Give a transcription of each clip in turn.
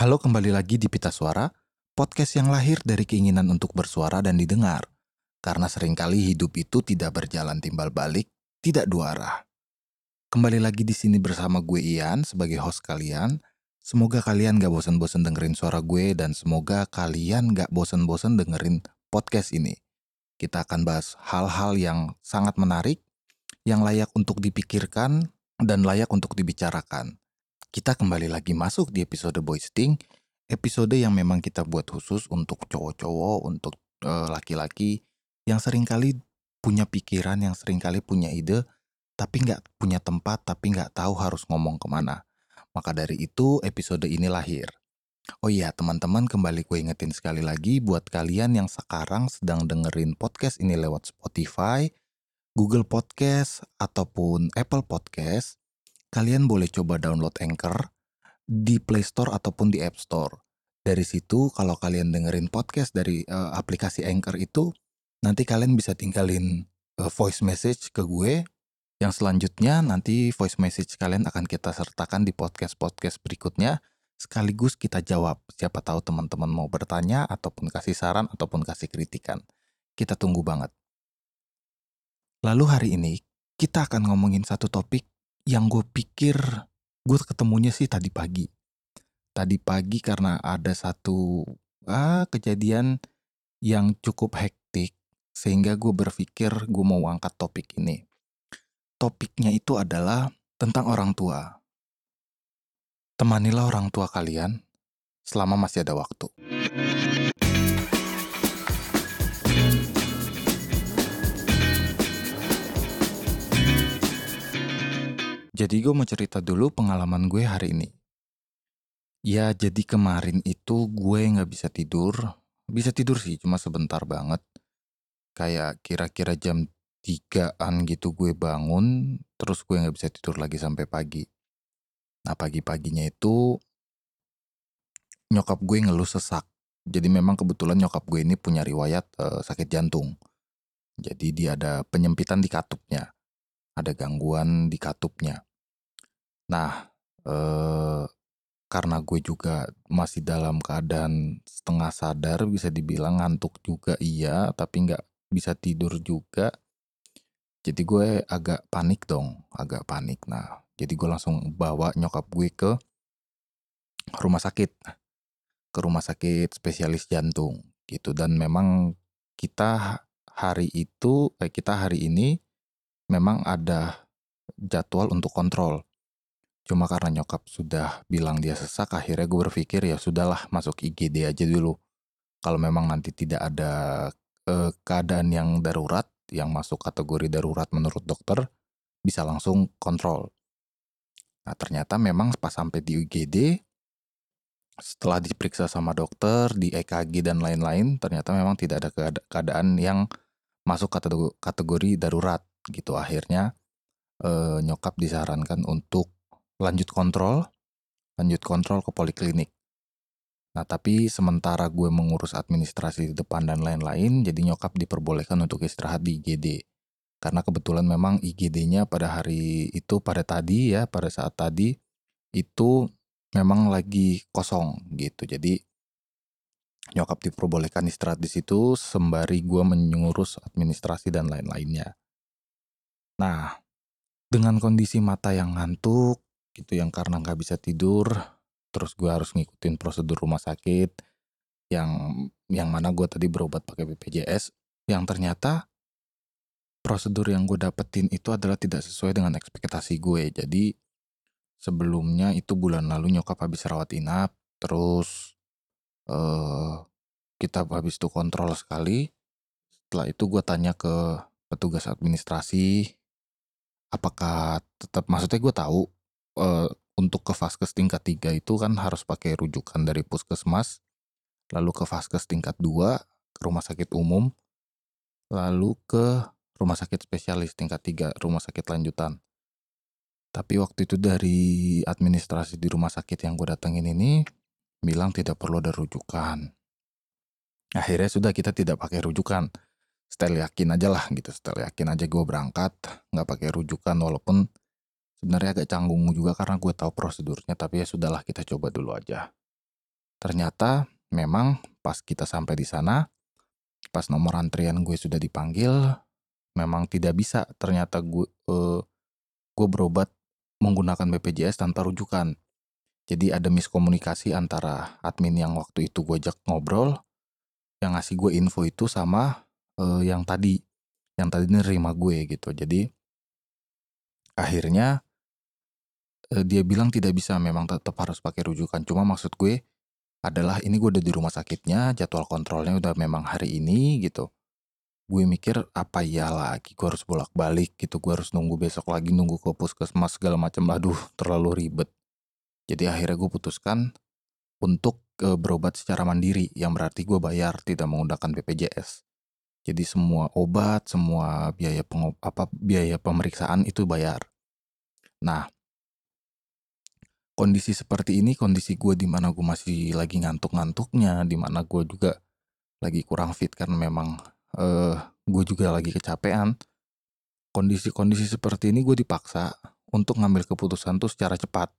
Halo kembali lagi di Pita Suara, podcast yang lahir dari keinginan untuk bersuara dan didengar. Karena sering kali hidup itu tidak berjalan timbal balik, tidak dua arah. Kembali lagi di sini bersama gue Ian sebagai host kalian. Semoga kalian gak bosan-bosan dengerin suara gue dan semoga kalian gak bosan-bosan dengerin podcast ini. Kita akan bahas hal-hal yang sangat menarik, yang layak untuk dipikirkan, dan layak untuk dibicarakan. Kita kembali lagi masuk di episode Boysting, episode yang memang kita buat khusus untuk cowok-cowok, untuk eh, laki-laki yang sering kali punya pikiran, yang sering kali punya ide, tapi nggak punya tempat, tapi nggak tahu harus ngomong ke mana. Maka dari itu episode ini lahir. Oh iya teman-teman kembali gue ingetin sekali lagi buat kalian yang sekarang sedang dengerin podcast ini lewat Spotify, Google Podcast, ataupun Apple Podcast, kalian boleh coba download Anchor di Play Store ataupun di App Store. Dari situ kalau kalian dengerin podcast dari uh, aplikasi Anchor itu, nanti kalian bisa tinggalin uh, voice message ke gue yang selanjutnya nanti voice message kalian akan kita sertakan di podcast-podcast berikutnya sekaligus kita jawab. Siapa tahu teman-teman mau bertanya ataupun kasih saran ataupun kasih kritikan. Kita tunggu banget. Lalu hari ini kita akan ngomongin satu topik yang gue pikir gue ketemunya sih tadi pagi. Tadi pagi karena ada satu ah, kejadian yang cukup hektik sehingga gue berpikir gue mau angkat topik ini topiknya itu adalah tentang orang tua. Temanilah orang tua kalian selama masih ada waktu. Jadi gue mau cerita dulu pengalaman gue hari ini. Ya jadi kemarin itu gue nggak bisa tidur. Bisa tidur sih cuma sebentar banget. Kayak kira-kira jam tigaan gitu gue bangun, terus gue nggak bisa tidur lagi sampai pagi. Nah pagi-paginya itu nyokap gue ngeluh sesak. Jadi memang kebetulan nyokap gue ini punya riwayat uh, sakit jantung. Jadi dia ada penyempitan di katupnya, ada gangguan di katupnya. Nah, eh, karena gue juga masih dalam keadaan setengah sadar, bisa dibilang ngantuk juga iya, tapi nggak bisa tidur juga. Jadi gue agak panik dong, agak panik. Nah, jadi gue langsung bawa nyokap gue ke rumah sakit, ke rumah sakit spesialis jantung gitu. Dan memang kita hari itu, eh, kita hari ini memang ada jadwal untuk kontrol. Cuma karena nyokap sudah bilang dia sesak, akhirnya gue berpikir ya sudahlah masuk IGD aja dulu. Kalau memang nanti tidak ada eh, keadaan yang darurat, yang masuk kategori darurat menurut dokter bisa langsung kontrol. Nah ternyata memang pas sampai di UGD setelah diperiksa sama dokter di EKG dan lain-lain ternyata memang tidak ada keadaan yang masuk kategori, darurat gitu akhirnya eh, nyokap disarankan untuk lanjut kontrol lanjut kontrol ke poliklinik Nah, tapi sementara gue mengurus administrasi di depan dan lain-lain, jadi nyokap diperbolehkan untuk istirahat di IGD. Karena kebetulan memang IGD-nya pada hari itu, pada tadi ya, pada saat tadi, itu memang lagi kosong gitu. Jadi nyokap diperbolehkan istirahat di situ sembari gue mengurus administrasi dan lain-lainnya. Nah, dengan kondisi mata yang ngantuk, gitu yang karena nggak bisa tidur, terus gue harus ngikutin prosedur rumah sakit yang yang mana gue tadi berobat pakai BPJS yang ternyata prosedur yang gue dapetin itu adalah tidak sesuai dengan ekspektasi gue. Jadi sebelumnya itu bulan lalu nyokap habis rawat inap terus uh, kita habis itu kontrol sekali. Setelah itu gue tanya ke petugas administrasi apakah tetap maksudnya gue tahu uh, untuk ke vaskes tingkat 3 itu kan harus pakai rujukan dari puskesmas, lalu ke vaskes tingkat 2, ke rumah sakit umum, lalu ke rumah sakit spesialis tingkat 3, rumah sakit lanjutan. Tapi waktu itu dari administrasi di rumah sakit yang gue datengin ini bilang tidak perlu ada rujukan. Akhirnya sudah kita tidak pakai rujukan. Setel yakin aja lah gitu, setel yakin aja gue berangkat, nggak pakai rujukan walaupun sebenarnya agak canggung juga karena gue tahu prosedurnya tapi ya sudahlah kita coba dulu aja Ternyata memang pas kita sampai di sana, pas nomor antrian gue sudah dipanggil, memang tidak bisa ternyata gue eh, gue berobat menggunakan BPJS tanpa rujukan. Jadi ada miskomunikasi antara admin yang waktu itu gue ajak ngobrol, yang ngasih gue info itu sama eh, yang tadi, yang tadi nerima gue gitu. Jadi akhirnya eh, dia bilang tidak bisa, memang tetap harus pakai rujukan. Cuma maksud gue adalah ini gue udah di rumah sakitnya, jadwal kontrolnya udah memang hari ini gitu. Gue mikir apa ya lagi, gue harus bolak-balik gitu, gue harus nunggu besok lagi, nunggu ke puskesmas segala macam. Aduh, terlalu ribet. Jadi akhirnya gue putuskan untuk e, berobat secara mandiri, yang berarti gue bayar tidak menggunakan BPJS. Jadi semua obat, semua biaya apa biaya pemeriksaan itu bayar. Nah, kondisi seperti ini, kondisi gue di mana gue masih lagi ngantuk-ngantuknya, di mana gue juga lagi kurang fit karena memang uh, gue juga lagi kecapean. Kondisi-kondisi seperti ini gue dipaksa untuk ngambil keputusan tuh secara cepat.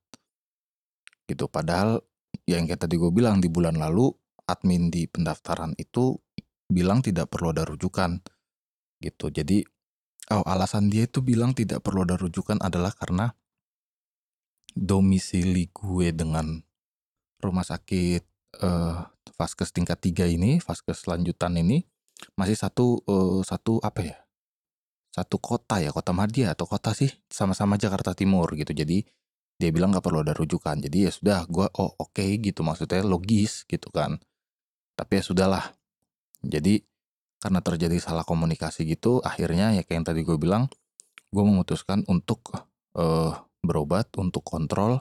Gitu. Padahal yang kayak tadi gue bilang di bulan lalu admin di pendaftaran itu bilang tidak perlu ada rujukan. Gitu. Jadi oh alasan dia itu bilang tidak perlu ada rujukan adalah karena domisili gue dengan rumah sakit uh, vaskes tingkat tiga ini, vaskes lanjutan ini masih satu uh, satu apa ya? Satu kota ya, kota Madia atau kota sih sama-sama Jakarta Timur gitu. Jadi dia bilang nggak perlu ada rujukan. Jadi ya sudah, gue oh oke okay, gitu maksudnya logis gitu kan. Tapi ya sudahlah. Jadi karena terjadi salah komunikasi gitu, akhirnya ya kayak yang tadi gue bilang, gue memutuskan untuk uh, berobat untuk kontrol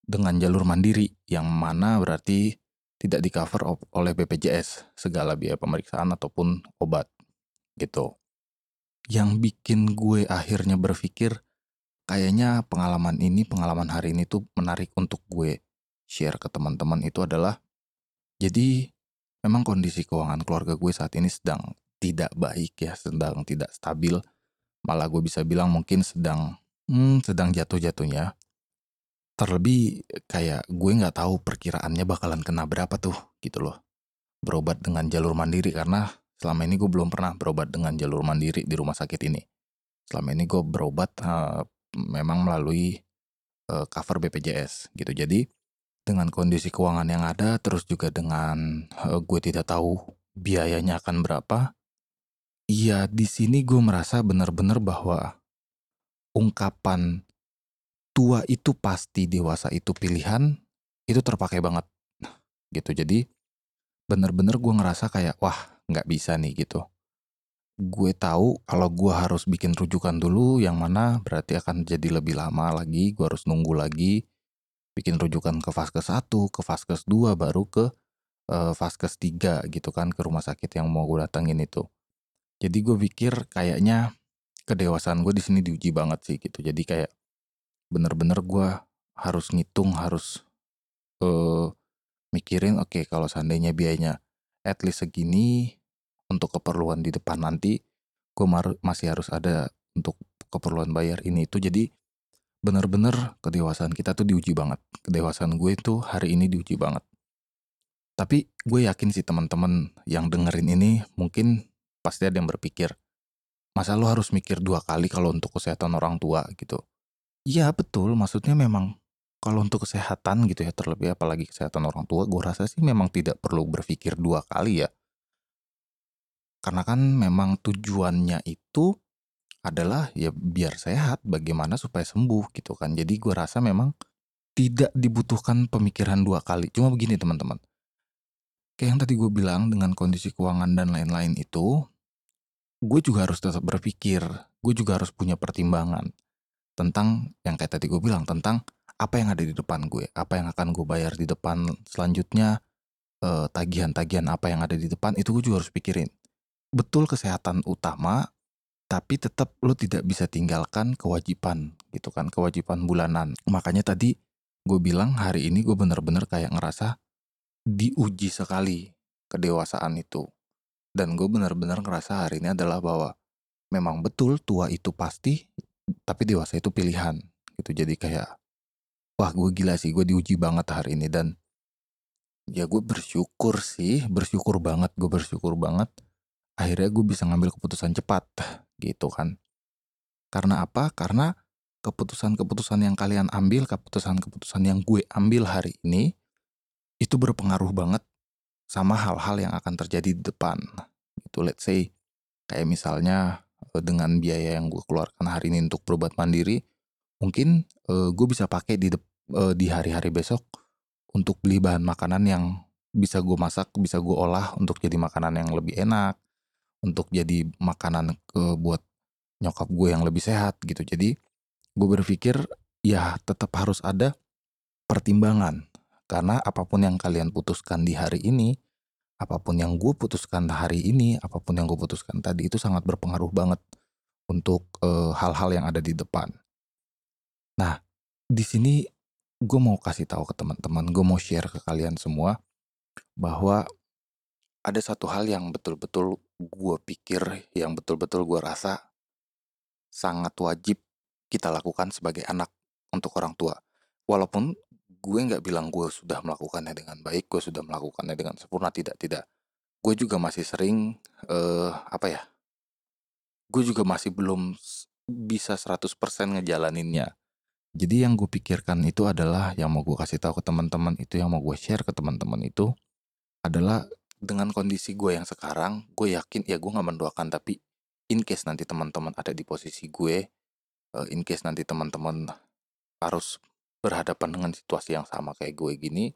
dengan jalur mandiri yang mana berarti tidak di cover oleh BPJS segala biaya pemeriksaan ataupun obat gitu. Yang bikin gue akhirnya berpikir kayaknya pengalaman ini, pengalaman hari ini tuh menarik untuk gue share ke teman-teman itu adalah jadi memang kondisi keuangan keluarga gue saat ini sedang tidak baik ya, sedang tidak stabil. Malah gue bisa bilang mungkin sedang hmm, sedang jatuh-jatuhnya. Terlebih kayak gue nggak tahu perkiraannya bakalan kena berapa tuh gitu loh. Berobat dengan jalur mandiri karena selama ini gue belum pernah berobat dengan jalur mandiri di rumah sakit ini. Selama ini gue berobat uh, memang melalui uh, cover BPJS gitu. Jadi dengan kondisi keuangan yang ada terus juga dengan uh, gue tidak tahu biayanya akan berapa iya di sini gue merasa benar-benar bahwa ungkapan tua itu pasti dewasa itu pilihan itu terpakai banget. Gitu. Jadi bener-bener gue ngerasa kayak wah nggak bisa nih gitu. Gue tahu kalau gue harus bikin rujukan dulu yang mana berarti akan jadi lebih lama lagi gue harus nunggu lagi bikin rujukan ke vaskes 1 ke vaskes 2 baru ke uh, vaskes 3 gitu kan ke rumah sakit yang mau gue datangin itu. Jadi gue pikir kayaknya kedewasaan gue di sini diuji banget sih gitu. Jadi kayak bener-bener gue harus ngitung harus uh, mikirin oke okay, kalau seandainya biayanya at least segini untuk keperluan di depan nanti gue masih harus ada untuk keperluan bayar ini itu jadi bener-bener kedewasaan kita tuh diuji banget. Kedewasaan gue itu hari ini diuji banget. Tapi gue yakin sih teman-teman yang dengerin ini mungkin pasti ada yang berpikir masa lo harus mikir dua kali kalau untuk kesehatan orang tua gitu Iya betul, maksudnya memang kalau untuk kesehatan gitu ya terlebih apalagi kesehatan orang tua, gue rasa sih memang tidak perlu berpikir dua kali ya. Karena kan memang tujuannya itu adalah ya biar sehat, bagaimana supaya sembuh gitu kan. Jadi gue rasa memang tidak dibutuhkan pemikiran dua kali. Cuma begini teman-teman. Kayak yang tadi gue bilang dengan kondisi keuangan dan lain-lain itu, gue juga harus tetap berpikir, gue juga harus punya pertimbangan tentang yang kayak tadi gue bilang tentang apa yang ada di depan gue, apa yang akan gue bayar di depan selanjutnya, eh, tagihan-tagihan apa yang ada di depan itu gue juga harus pikirin. Betul kesehatan utama, tapi tetap lo tidak bisa tinggalkan kewajiban gitu kan, kewajiban bulanan. Makanya tadi gue bilang hari ini gue bener-bener kayak ngerasa diuji sekali kedewasaan itu. Dan gue bener-bener ngerasa hari ini adalah bahwa memang betul tua itu pasti tapi dewasa itu pilihan gitu jadi kayak wah gue gila sih gue diuji banget hari ini dan Ya gue bersyukur sih, bersyukur banget, gue bersyukur banget. Akhirnya gue bisa ngambil keputusan cepat, gitu kan. Karena apa? Karena keputusan-keputusan yang kalian ambil, keputusan-keputusan yang gue ambil hari ini, itu berpengaruh banget sama hal-hal yang akan terjadi di depan. Itu let's say, kayak misalnya eh, dengan biaya yang gue keluarkan hari ini untuk berobat mandiri, mungkin uh, gue bisa pakai di uh, di hari-hari besok untuk beli bahan makanan yang bisa gue masak, bisa gue olah untuk jadi makanan yang lebih enak, untuk jadi makanan ke buat nyokap gue yang lebih sehat gitu. Jadi gue berpikir ya tetap harus ada pertimbangan karena apa pun yang kalian putuskan di hari ini, apa pun yang gue putuskan hari ini, apa pun yang gue putuskan tadi itu sangat berpengaruh banget untuk eh, hal-hal uh, yang ada di depan. Nah, di sini gue mau kasih tahu ke teman-teman, gue mau share ke kalian semua bahwa ada satu hal yang betul-betul gue pikir, yang betul-betul gue rasa sangat wajib kita lakukan sebagai anak untuk orang tua. Walaupun gue nggak bilang gue sudah melakukannya dengan baik, gue sudah melakukannya dengan sempurna, tidak, tidak. Gue juga masih sering, uh, apa ya, gue juga masih belum bisa 100% ngejalaninnya jadi yang gue pikirkan itu adalah yang mau gue kasih tahu ke teman-teman itu yang mau gue share ke teman-teman itu adalah dengan kondisi gue yang sekarang, gue yakin ya gue nggak mendoakan tapi in case nanti teman-teman ada di posisi gue, uh, in case nanti teman-teman harus berhadapan dengan situasi yang sama kayak gue gini,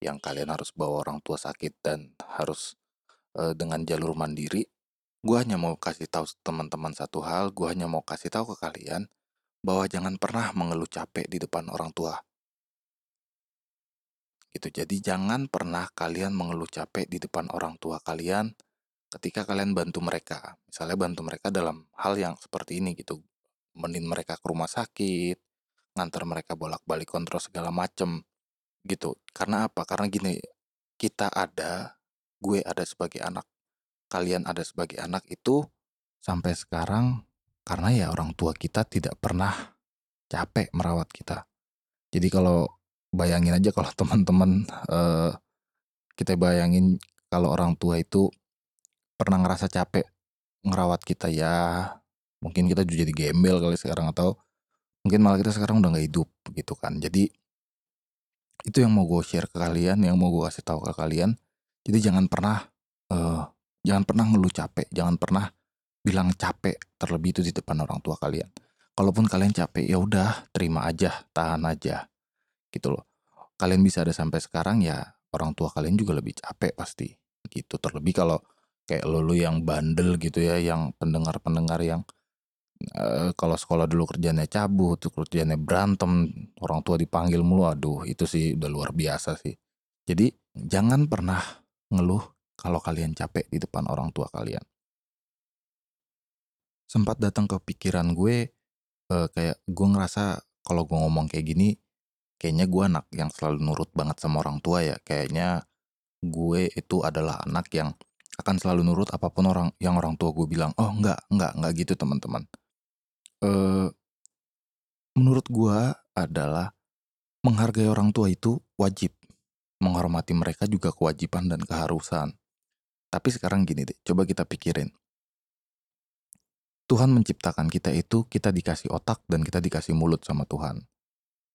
yang kalian harus bawa orang tua sakit dan harus uh, dengan jalur mandiri, gue hanya mau kasih tahu teman-teman satu hal, gue hanya mau kasih tahu ke kalian bahwa jangan pernah mengeluh capek di depan orang tua. Gitu. Jadi jangan pernah kalian mengeluh capek di depan orang tua kalian ketika kalian bantu mereka. Misalnya bantu mereka dalam hal yang seperti ini gitu. Menin mereka ke rumah sakit, ngantar mereka bolak-balik kontrol segala macem gitu. Karena apa? Karena gini, kita ada, gue ada sebagai anak, kalian ada sebagai anak itu sampai sekarang karena ya orang tua kita tidak pernah capek merawat kita. Jadi kalau bayangin aja kalau teman-teman uh, kita bayangin kalau orang tua itu pernah ngerasa capek ngerawat kita ya mungkin kita juga jadi gembel kali sekarang atau mungkin malah kita sekarang udah nggak hidup gitu kan jadi itu yang mau gue share ke kalian yang mau gue kasih tahu ke kalian jadi jangan pernah uh, jangan pernah ngeluh capek jangan pernah bilang capek terlebih itu di depan orang tua kalian. Kalaupun kalian capek ya udah terima aja, tahan aja. Gitu loh. Kalian bisa ada sampai sekarang ya orang tua kalian juga lebih capek pasti. Gitu. Terlebih kalau kayak lo, lo yang bandel gitu ya, yang pendengar-pendengar yang uh, kalau sekolah dulu kerjanya cabut, kerjanya berantem, orang tua dipanggil mulu, aduh itu sih udah luar biasa sih. Jadi jangan pernah ngeluh kalau kalian capek di depan orang tua kalian. Sempat datang ke pikiran gue uh, kayak gue ngerasa kalau gue ngomong kayak gini kayaknya gue anak yang selalu nurut banget sama orang tua ya. Kayaknya gue itu adalah anak yang akan selalu nurut apa pun orang yang orang tua gue bilang oh enggak enggak enggak gitu teman-teman uh, menurut gue adalah menghargai orang tua itu wajib menghormati mereka juga kewajiban dan keharusan tapi sekarang gini deh coba kita pikirin Tuhan menciptakan kita itu, kita dikasih otak dan kita dikasih mulut sama Tuhan.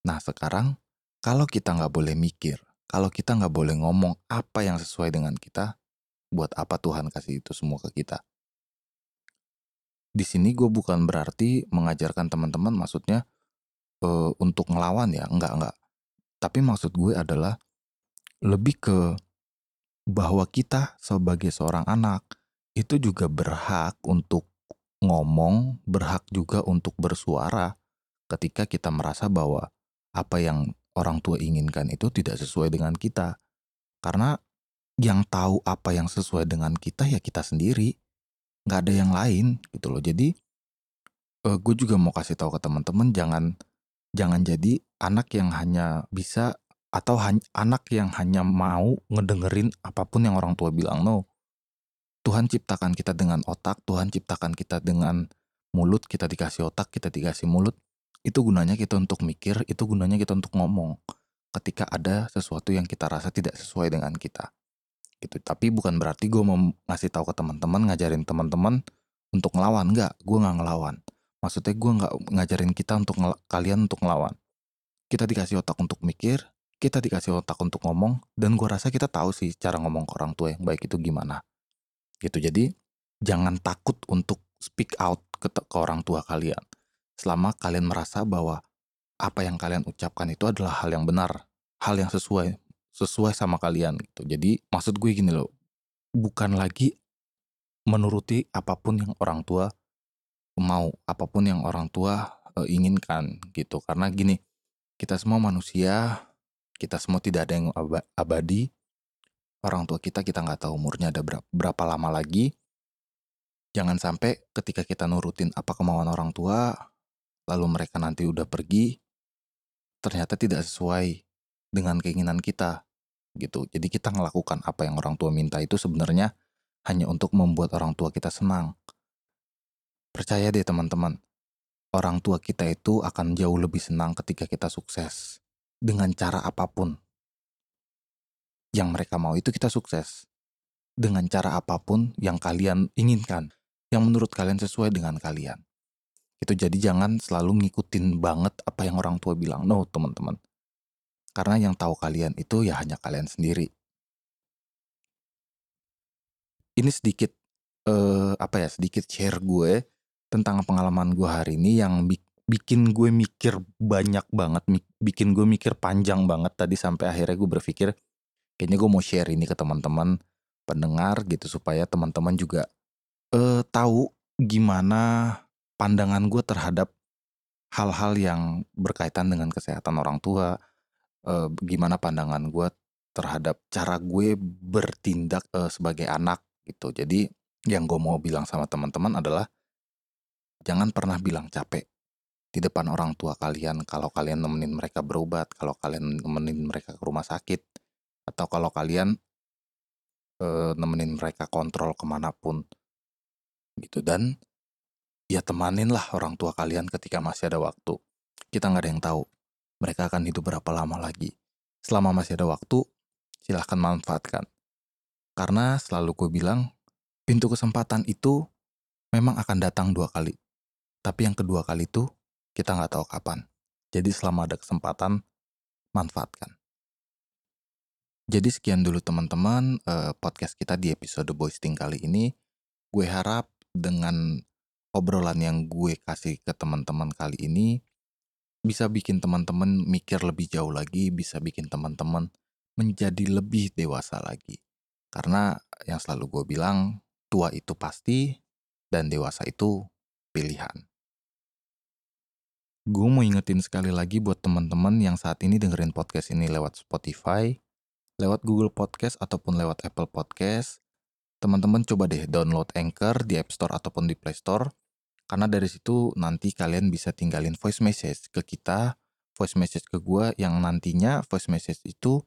Nah sekarang, kalau kita nggak boleh mikir, kalau kita nggak boleh ngomong apa yang sesuai dengan kita, buat apa Tuhan kasih itu semua ke kita? Di sini gue bukan berarti mengajarkan teman-teman maksudnya uh, untuk ngelawan ya, enggak enggak. Tapi maksud gue adalah lebih ke bahwa kita sebagai seorang anak itu juga berhak untuk ngomong, berhak juga untuk bersuara ketika kita merasa bahwa apa yang orang tua inginkan itu tidak sesuai dengan kita. Karena yang tahu apa yang sesuai dengan kita ya kita sendiri. Nggak ada yang lain gitu loh. Jadi uh, gue juga mau kasih tahu ke teman-teman jangan jangan jadi anak yang hanya bisa atau anak yang hanya mau ngedengerin apa pun yang orang tua bilang no Tuhan ciptakan kita dengan otak, Tuhan ciptakan kita dengan mulut, kita dikasih otak, kita dikasih mulut. Itu gunanya kita untuk mikir, itu gunanya kita untuk ngomong. ketika ada sesuatu yang kita rasa tidak sesuai dengan kita. Gitu. Tapi bukan berarti gue mau ngasih tahu ke teman-teman, ngajarin teman-teman untuk ngelawan. Enggak, gue nggak ngelawan. Maksudnya gue nggak ngajarin kita untuk kalian untuk ngelawan. Kita dikasih otak untuk mikir, kita dikasih otak untuk ngomong, dan gue rasa kita tahu sih cara ngomong ke orang tua yang baik itu gimana. Gitu. Jadi jangan takut untuk speak out ke, ke orang tua kalian. Selama kalian merasa bahwa apa yang kalian ucapkan itu adalah hal yang benar, hal yang sesuai sesuai sama kalian gitu. Jadi maksud gue gini loh, bukan lagi menuruti apa pun yang orang tua mau, apa pun yang orang tua e, inginkan gitu. Karena gini, kita semua manusia, kita semua tidak ada yang abadi. Orang tua kita kita nggak tahu umurnya ada berapa, berapa lama lagi. Jangan sampai ketika kita nurutin apa kemauan orang tua, lalu mereka nanti udah pergi, ternyata tidak sesuai dengan keinginan kita gitu. Jadi kita melakukan apa yang orang tua minta itu sebenarnya hanya untuk membuat orang tua kita senang. Percaya deh teman-teman, orang tua kita itu akan jauh lebih senang ketika kita sukses dengan cara apa pun. Yang mereka mau itu kita sukses dengan cara apa pun yang kalian inginkan, yang menurut kalian sesuai dengan kalian. Itu jadi jangan selalu ngikutin banget apa yang orang tua bilang. No, teman-teman. Karena yang tahu kalian itu ya hanya kalian sendiri. Ini sedikit eh, apa ya? Sedikit share gue tentang pengalaman gue hari ini yang bikin gue mikir banyak banget, bikin gue mikir panjang banget tadi sampai akhirnya gue berpikir kayaknya gue mau share ini ke teman-teman pendengar gitu supaya teman-teman juga eh, tahu gimana pandangan gue terhadap hal-hal yang berkaitan dengan kesehatan orang tua, eh, gimana pandangan gue terhadap cara gue bertindak eh, sebagai anak gitu. Jadi yang gue mau bilang sama teman-teman adalah jangan pernah bilang capek di depan orang tua kalian kalau kalian nemenin mereka berobat, kalau kalian nemenin mereka ke rumah sakit, atau kalau kalian eh, nemenin mereka kontrol ke mana pun gitu dan ya temanin lah orang tua kalian ketika masih ada waktu. Kita nggak ada yang tahu mereka akan hidup berapa lama lagi. Selama masih ada waktu, silahkan manfaatkan. Karena selalu gue bilang, pintu kesempatan itu memang akan datang dua kali. Tapi yang kedua kali itu, kita nggak tahu kapan. Jadi selama ada kesempatan, manfaatkan. Jadi sekian dulu teman-teman eh, podcast kita di episode Boysting kali ini. Gue harap dengan obrolan yang gue kasih ke teman-teman kali ini bisa bikin teman-teman mikir lebih jauh lagi, bisa bikin teman-teman menjadi lebih dewasa lagi. Karena yang selalu gue bilang, tua itu pasti dan dewasa itu pilihan. Gue mau ingetin sekali lagi buat teman-teman yang saat ini dengerin podcast ini lewat Spotify, lewat Google Podcast ataupun lewat Apple Podcast, teman-teman coba deh download Anchor di App Store ataupun di Play Store karena dari situ nanti kalian bisa tinggalin voice message ke kita, voice message ke gue yang nantinya voice message itu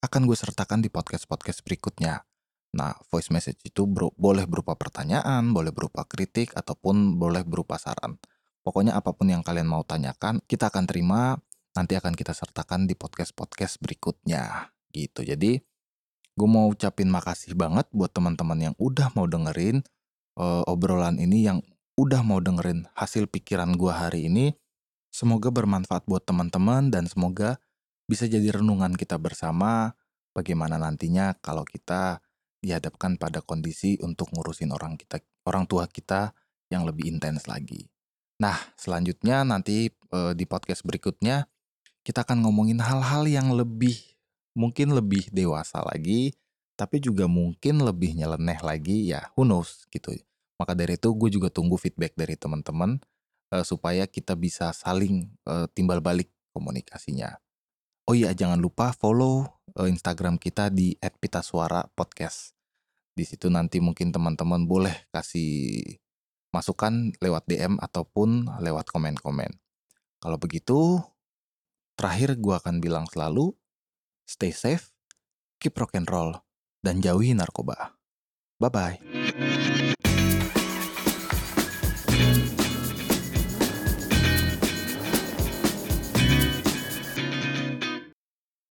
akan gue sertakan di podcast-podcast berikutnya. Nah, voice message itu bro, boleh berupa pertanyaan, boleh berupa kritik, ataupun boleh berupa saran. Pokoknya apa pun yang kalian mau tanyakan, kita akan terima, nanti akan kita sertakan di podcast-podcast berikutnya. Gitu. Jadi, gue mau ucapin makasih banget buat teman-teman yang udah mau dengerin uh, obrolan ini yang udah mau dengerin hasil pikiran gua hari ini. Semoga bermanfaat buat teman-teman dan semoga bisa jadi renungan kita bersama bagaimana nantinya kalau kita dihadapkan pada kondisi untuk ngurusin orang kita orang tua kita yang lebih intens lagi. Nah, selanjutnya nanti e, di podcast berikutnya kita akan ngomongin hal-hal yang lebih mungkin lebih dewasa lagi, tapi juga mungkin lebih nyeleneh lagi ya, who knows gitu. Maka dari itu gue juga tunggu feedback dari teman-teman uh, supaya kita bisa saling uh, timbal balik komunikasinya. Oh iya jangan lupa follow uh, Instagram kita di @pitasuara podcast. Di situ nanti mungkin teman-teman boleh kasih masukan lewat DM ataupun lewat komen-komen. Kalau begitu, terakhir gue akan bilang selalu, stay safe, keep rock and roll, dan jauhi narkoba. Bye-bye.